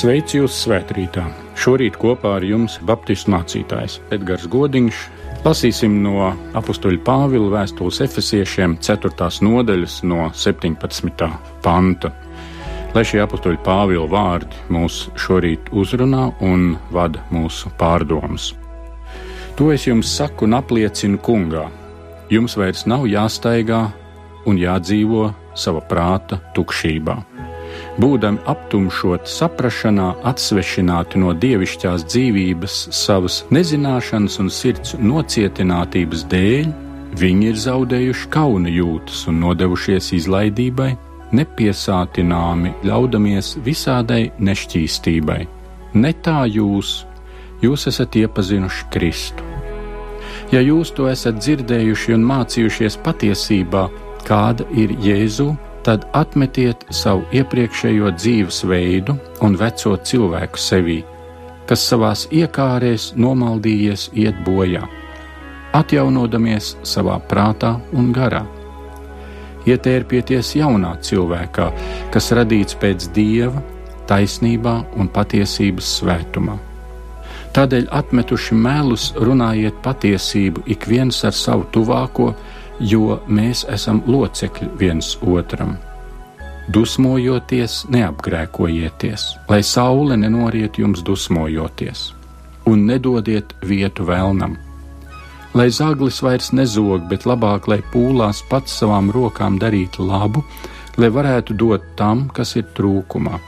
Sveicu jūs svētkrītā! Šorīt kopā ar jums Baptistu mācītājs Edgars Godiņš. Lasīsim no apakstuļa Pāvila vēstules efesiešiem 4. nodaļas no 17. panta. Lai šie apakstuļa Pāvila vārdi mūs šorīt uzrunā un vada mūsu pārdomas. To es jums saku un apliecinu kungā. Jums vairs nav jāstaigā un jādzīvo sava prāta tukšībā būdami aptumšot saprašanā, atsvešināti no dievišķās dzīvības, savas nezināšanas un sirds nocietinātības dēļ, viņi ir zaudējuši kauna jūtas un nodevušies izlaidībai, nepiesātināmi ļaudamies visādai nešķīstībai. Ne tā jūs, jūs esat iepazinuši Kristu. Ja jūs to esat dzirdējuši un mācījušies patiesībā, kāda ir Jēzu, tad atmetiet savu iepriekšējo dzīvesveidu un veco cilvēku sevī, kas savās iekārēs nomaldījies iet bojā, atjaunodamies savā prātā un garā. Ietērpieties jaunā cilvēkā, kas radīts pēc dieva, taisnībā un patiesības svētumā. Tādēļ atmetuši melus, runājiet patiesību ik viens ar savu tuvāko, jo mēs esam locekļi viens otram. Dusmojoties, neapgrēkojieties, lai saule nenoriet jums dusmojoties, un nedodiet vietu vēlnam. Lai zaglis vairs nezog, bet labāk, lai pūlās pats savām rokām darītu labu, lai varētu dot tam, kas ir trūkumā.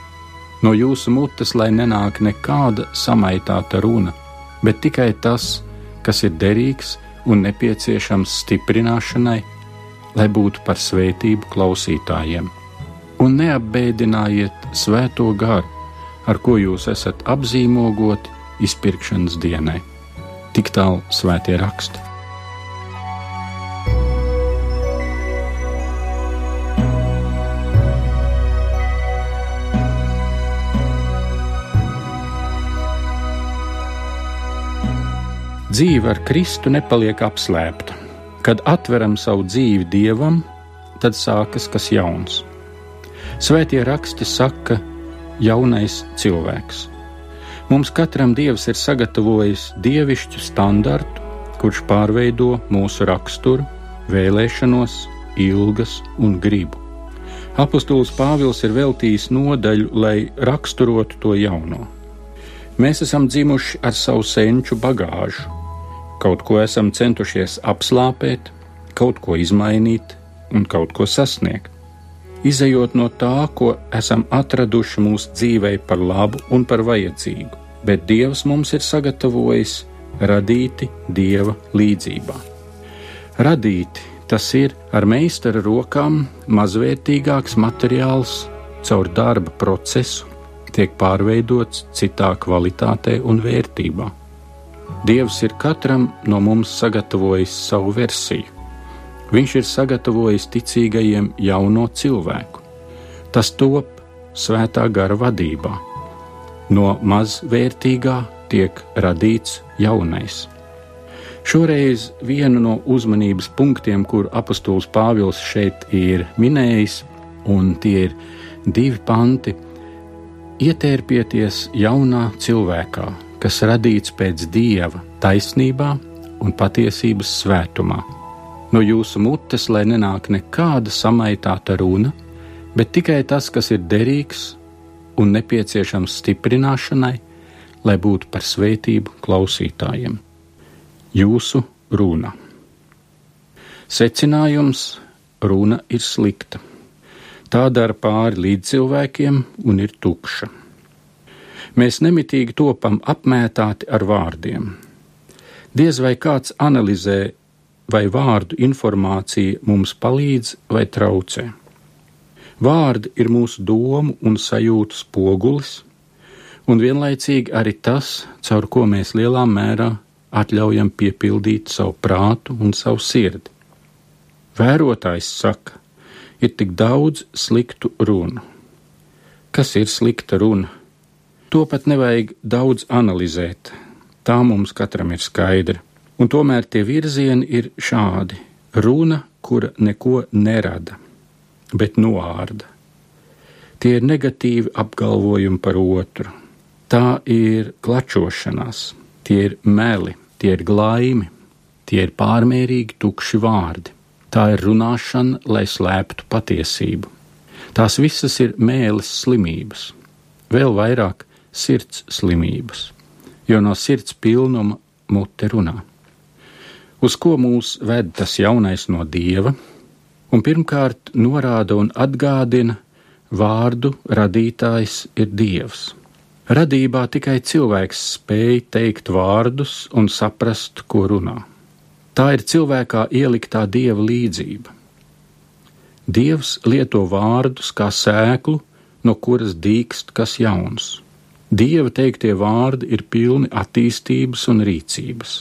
No jūsu mutes, lai nenāk nekāda samaitāta runa, bet tikai tas, kas ir derīgs, un nepieciešams stiprināšanai, lai būtu par svētību klausītājiem. Un neapbēdinājiet svēto garu, ar ko jūs esat apzīmogoti izpirkšanas dienai. Tik tālu svētie raksti. Dzīve ar Kristu nepaliek apslēpta. Kad atveram savu dzīvi Dievam, tad sākas kas jauns. Svētie raksti saka, jaunais cilvēks. Mums katram Dievs ir sagatavojis dievišķu standartu, kurš pārveido mūsu raksturu, vēlēšanos, ilgas un gribu. Apostols Pāvils ir veltījis nodaļu, lai raksturotu to jauno. Mēs esam dzimuši ar savu senču bagāžu, Kaut ko esam centušies apslāpēt, kaut ko izmainīt un kaut ko sasniegt. Izejot no tā, ko esam atraduši mūsu dzīvē par labu un par vajadzīgu, bet Dievs mums ir sagatavojis radīti Dieva līdzībā. Radīti tas ir ar meistara rokām mazvērtīgāks materiāls caur darba procesu, tiek pārveidots citā kvalitātē un vērtībā. Dievs ir katram no mums sagatavojis savu versiju. Viņš ir sagatavojis ticīgajiem jauno cilvēku. Tas top svētā gara vadībā. No mazvērtīgā tiek radīts jaunais. Šoreiz vienu no uzmanības punktiem, kur apustulis Pāvils šeit ir minējis, un tie ir divi panti, ietērpieties jaunā cilvēkā, kas radīts pēc dieva taisnībā un patiesības svētumā. No jūsu mutes, lai nenāk nekāda samaitāta runa, bet tikai tas, kas ir derīgs un nepieciešams stiprināšanai, lai būtu par svētību klausītājiem. Jūsu runa. Secinājums - runa ir slikta. Tā dara pāri līdz cilvēkiem un ir tukša. Mēs nemitīgi topam apmētāti ar vārdiem. Diez vai kāds analizē, vai vārdu informācija mums palīdz vai traucē. Vārdi ir mūsu domu un sajūtu spogulis, un vienlaicīgi arī tas, caur ko mēs lielā mērā atļaujam piepildīt savu prātu un savu sirdi. Vērotājs saka, ir tik daudz sliktu runu. Kas ir slikta runa? To pat nevajag daudz analizēt. Tā mums katram ir skaidra. Un tomēr tie virzieni ir šādi: runa, kura neko nerada, bet noārda. Tie ir negatīvi apgalvojumi par otru. Tā ir klačošanās, tie ir meli, tie ir glaimi, tie ir pārmērīgi tukši vārdi. Tā ir runāšana, lai slēptu patiesību. Tās visas ir mēlis slimības, vēl vairāk sirds slimības, jo no sirds pilnuma mute runā. Uz ko mūs ved tas jaunais no dieva? Un pirmkārt, norāda un atgādina, vārdu radītājs ir dievs. Radībā tikai cilvēks spēj teikt vārdus un saprast, ko runā. Tā ir cilvēkā ieliktā dieva līdzība. Dievs lieto vārdus kā sēklu, no kuras dīkst kas jauns. Dieva teiktie vārdi ir pilni attīstības un rīcības.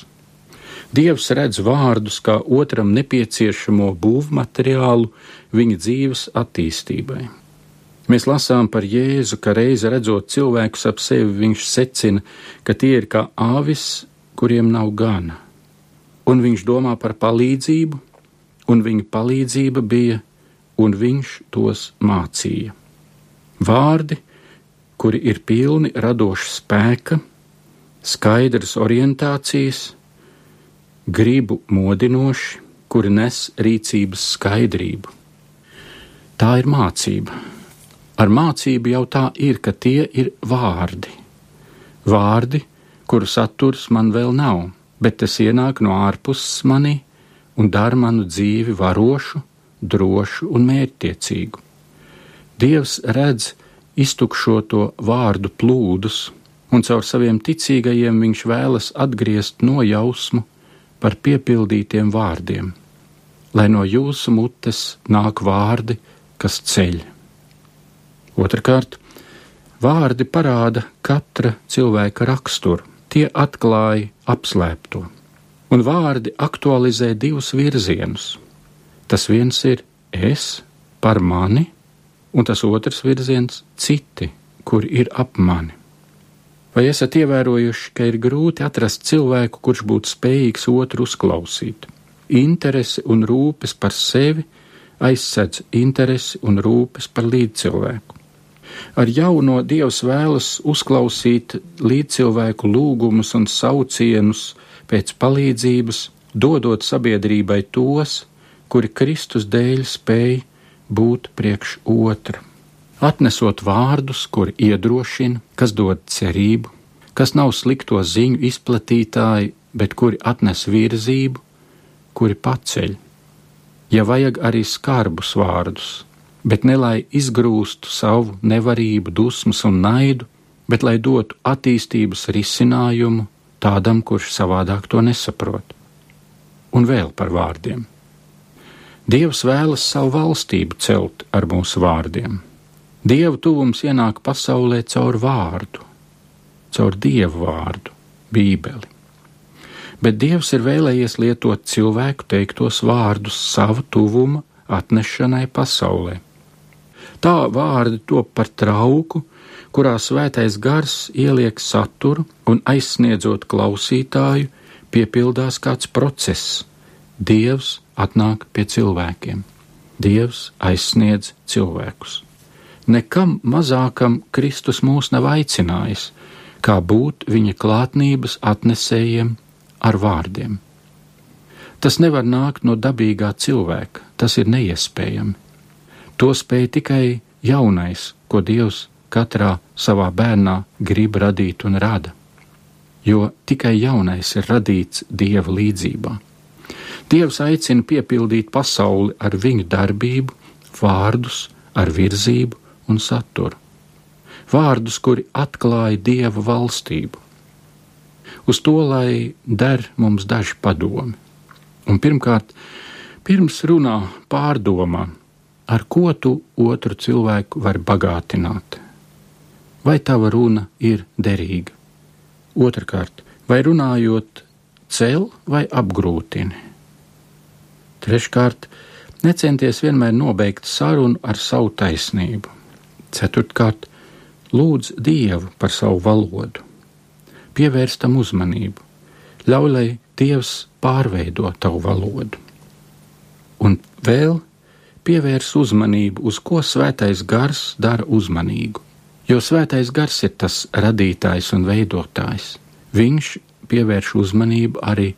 Dievs redz vārdus kā otram nepieciešamo būvmateriālu viņa dzīves attīstībai. Mēs lasām par Jēzu, ka reize redzot cilvēkus ap sevi, viņš secina, ka tie ir kā āvis, kuriem nav gana. Un viņš domā par palīdzību, un viņa palīdzība bija, un viņš tos mācīja. Vārdi, kuri ir pilni radoša spēka, skaidras orientācijas, gribu modinoši, kuri nes rīcības skaidrību. Tā ir mācība Ar mācību jau tā ir, ka tie ir vārdi. Vārdi, kuru saturs man vēl nav, bet tas ienāk no ārpuses manī un dara manu dzīvi varošu, drošu un mērķtiecīgu. Dievs redz iztukšoto vārdu plūdus, un caur saviem ticīgajiem viņš vēlas atgriezt nojausmu par piepildītiem vārdiem, lai no jūsu mutes nāk vārdi, kas ceļ. Otrakārt, vārdi parāda katra cilvēka raksturu, tie atklāja apslēpto, un vārdi aktualizē divus virzienus. Tas viens ir es par mani, un tas otrs virziens - citi, kur ir ap mani. Vai esat ievērojuši, ka ir grūti atrast cilvēku, kurš būtu spējīgs otru uzklausīt? Interese un rūpes par sevi aizsedz interesi un rūpes par līdzcilvēku. Ar jauno Dievs vēlas uzklausīt līdzcilvēku lūgumus un saucienus pēc palīdzības, dodot sabiedrībai tos, kuri Kristus dēļ spēj būt priekš otra. Atnesot vārdus, kuri iedrošina, kas dod cerību, kas nav slikto ziņu izplatītāji, bet kuri atnes virzību, kuri paceļ. Ja vajag arī skarbus vārdus, bet ne lai izgrūstu savu nevarību, dusmas un naidu, bet lai dotu attīstības risinājumu tādam, kurš savādāk to nesaprot. Un vēl par vārdiem. Dievs vēlas savu valstību celt ar mūsu vārdiem. Dieva tuvums ienāk pasaulē caur vārdu, caur dievu vārdu, Bībeli. Bet Dievs ir vēlējies lietot cilvēku teiktos vārdus savu tuvumu atnešanai pasaulē. Tā vārdi top par trauku, kurā svētais gars ieliek saturu un aizsniedzot klausītāju, piepildās kāds process. Dievs atnāk pie cilvēkiem. Dievs aizsniedz cilvēkus. Nekam mazākam Kristus mūs nav aicinājis, kā būt viņa klātnības atnesējiem ar vārdiem. Tas nevar nākt no dabīgā cilvēka, tas ir neiespējami. To spēj tikai jaunais, ko Dievs katrā savā bērnā grib radīt un rada. Jo tikai jaunais ir radīts Dieva līdzībā. Dievs aicina piepildīt pasauli ar viņu darbību, vārdus, ar virzību un saturu. Vārdus, kuri atklāja Dieva valstību. Uz to, lai der mums daži padomi. Un pirmkārt, pirms runā pārdomā, ar ko tu otru cilvēku vari bagātināt. Vai tava runa ir derīga? Otrakārt, vai runājot cel vai apgrūtini? Treškārt, necenties vienmēr nobeigt sarunu ar savu taisnību. Ceturtkārt, lūdz Dievu par savu valodu, pievērstam uzmanību, ļauj, lai Dievs pārveido tavu valodu. Un vēl pievērs uzmanību, uz ko svētais gars dara uzmanīgu. Jo svētais gars ir tas radītājs un veidotājs. Viņš pievērš uzmanību arī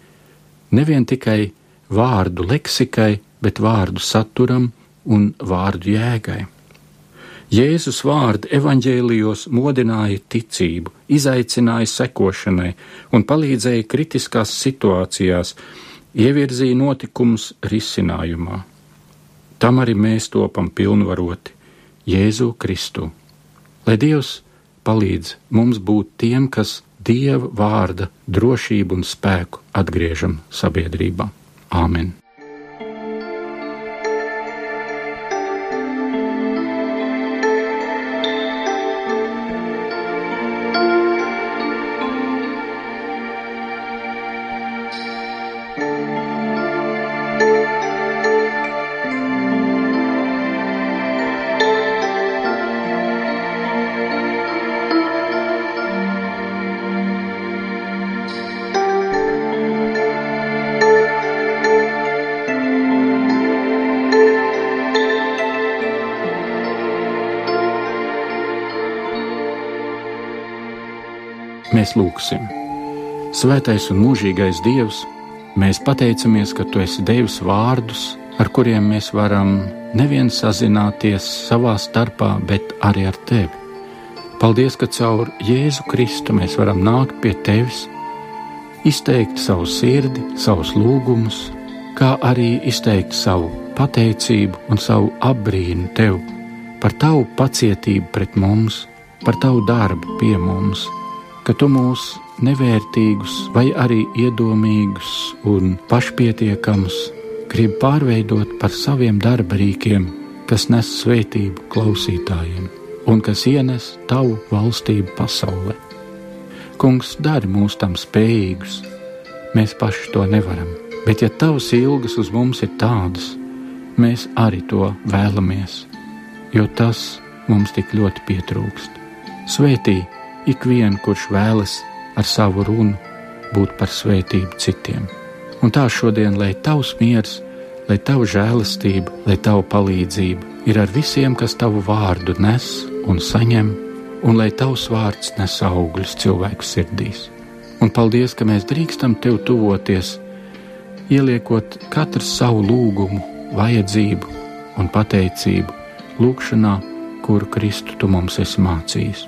nevien tikai vārdu leksikai, bet vārdu saturam un vārdu jēgai. Jēzus vārdi evaņģēlijos modināja ticību, izaicināja sekošanai un palīdzēja kritiskās situācijās, ievirzīja notikumus risinājumā. Tam arī mēs topam pilnvaroti Jēzu Kristu. Lai Dievs palīdz mums būt tiem, kas Dieva vārda drošību un spēku atgriežam sabiedrībā. Āmen! Mēs lūgsim. Svētais un mūžīgais Dievs, mēs pateicamies, ka Tu esi devis vārdus, ar kuriem mēs varam nevien sazināties savā starpā, bet arī ar Tevi. Paldies, ka caur Jēzu Kristu mēs varam nākt pie Tevis, izteikt savu sirdi, savus lūgumus, kā arī izteikt savu pateicību un savu apbrīnu Tev par Tavu pacietību pret mums, par Tavu darbu pie mums ka tu mūs nevērtīgus, vai arī iedomīgus un pašpietiekamus gribi pārveidot par saviem darba rīkiem, kas nes svētību klausītājiem un kas ienes tavu valstību pasaulē. Kungs, dari mūs tam spējīgus, mēs paši to nevaram, bet ja tavs ilgas uz mums ir tādas, mēs arī to vēlamies, jo tas mums tik ļoti pietrūkst. Svētī ikvienu, kurš vēlas ar savu runu būt par svētību citiem. Un tā šodien, lai tavs miers, lai tava žēlastība, lai tava palīdzība ir ar visiem, kas tavu vārdu nes un saņem, un lai tavs vārds nes augļus cilvēku sirdīs. Un paldies, ka mēs drīkstam tev tuvoties, ieliekot katru savu lūgumu, vajadzību un pateicību lūgšanā, kuru Kristu tu mums esi mācījis.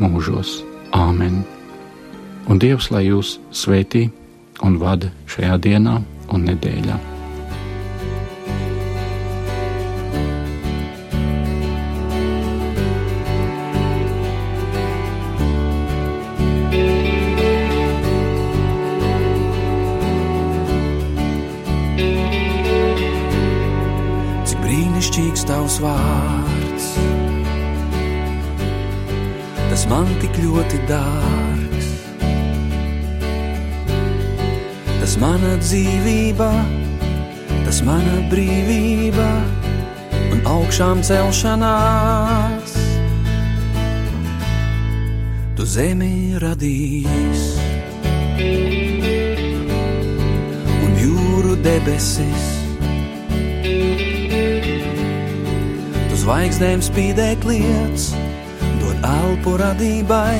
mūžos. Āmen! Un Dievs, lai jūs svētī un vada šajā dienā un nedēļā. Man tik ļoti dārgs. Tas mana dzīvība, tas mana brīvība un augšām celšanās. Tu zemi radījis un jūru debesis. Tu zvaigznēm spīdēt lietas elpu radībai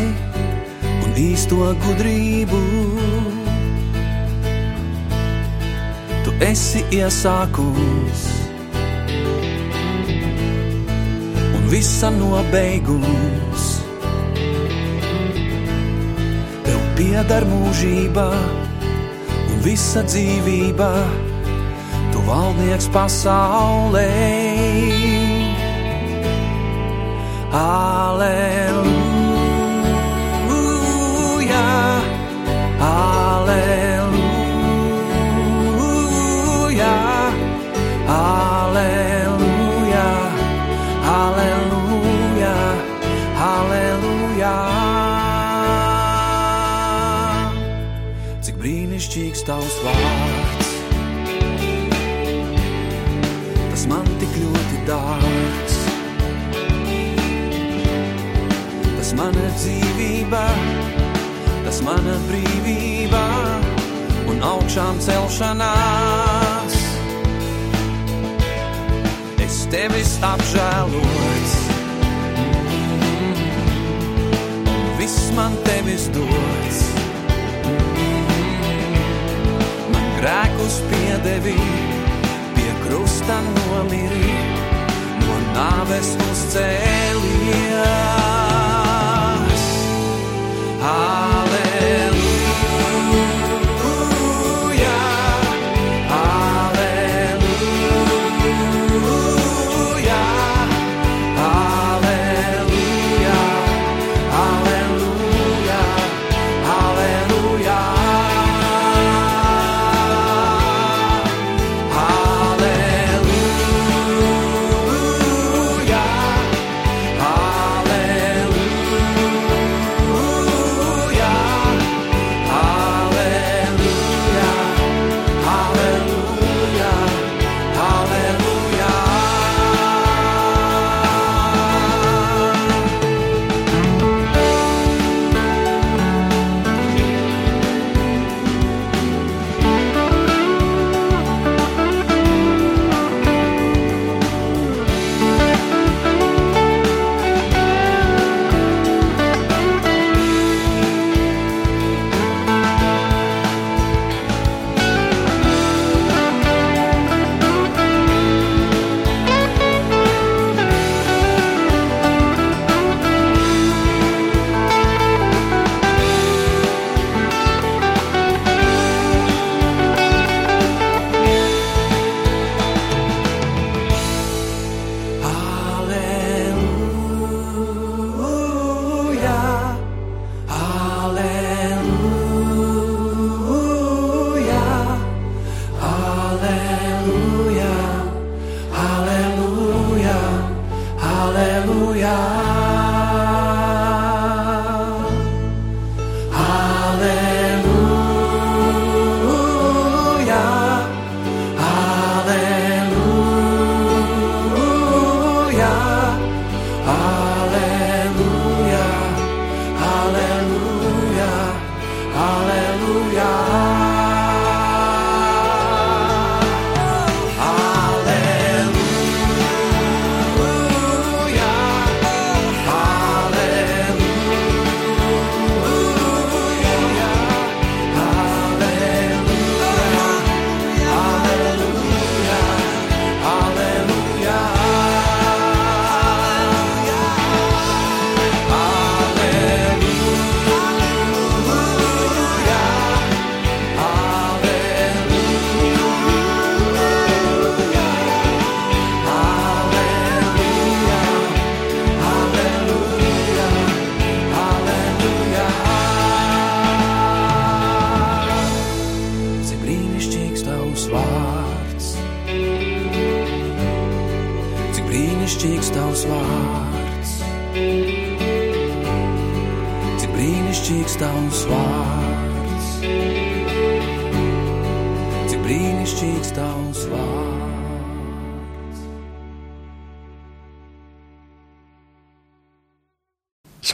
un īsto gudrību. Tu esi iesākums un visa nobeigums. Tev pieder mūžība un visa dzīvība, tu valdnieks pasaulē. Aleluja, aleluja, aleluja, aleluja, aleluja. Cik brīnišķīgs tavs vārds, tas man tik ļoti dārgs. Mana dzīvība, tas mana brīvība un augšām celšanās. Es tevis apžēlots. Viss man tevis dots. Man grēkus piedevi, pie krusta nomiri, no nāves uzcēlies. Hallelujah.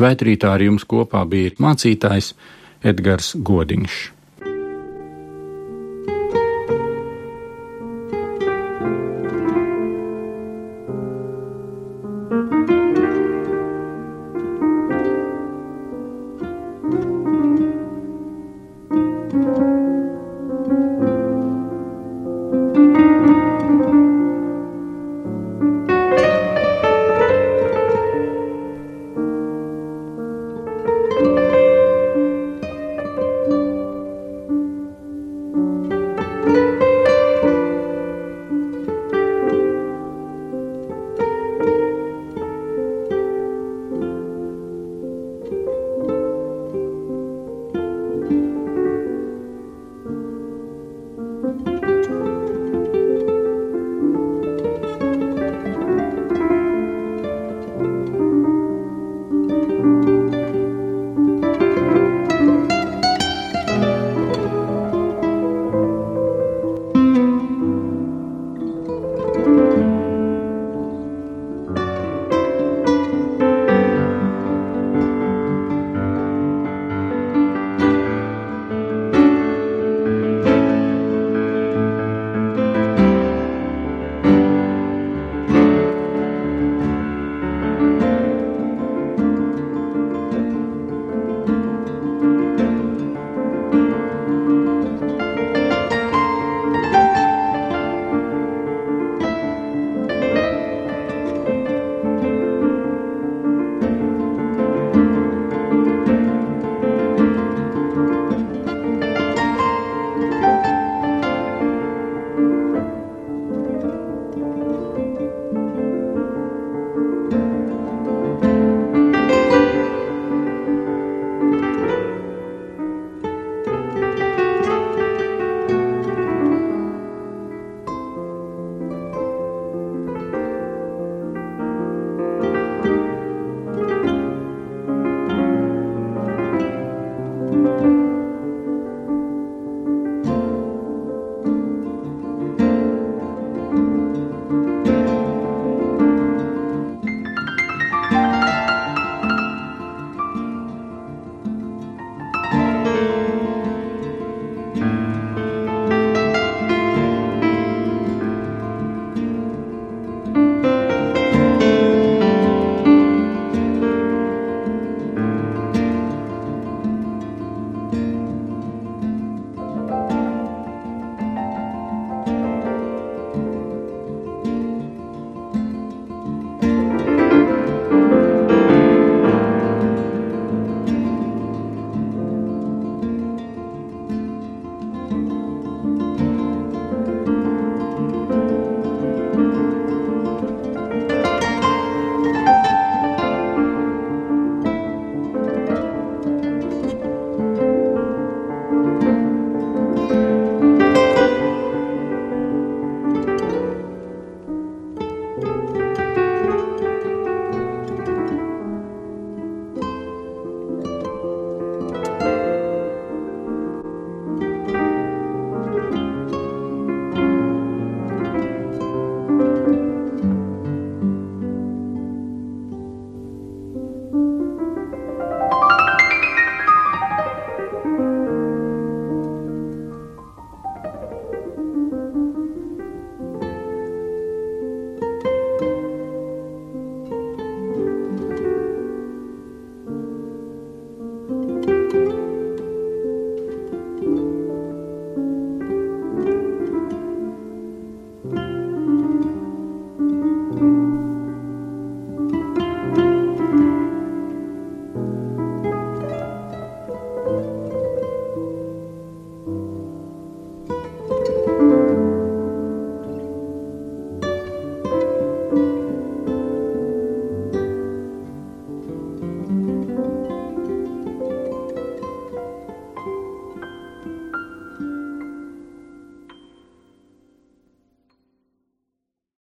Svētrītā ar jums kopā bija mācītājs Edgars Godiņš.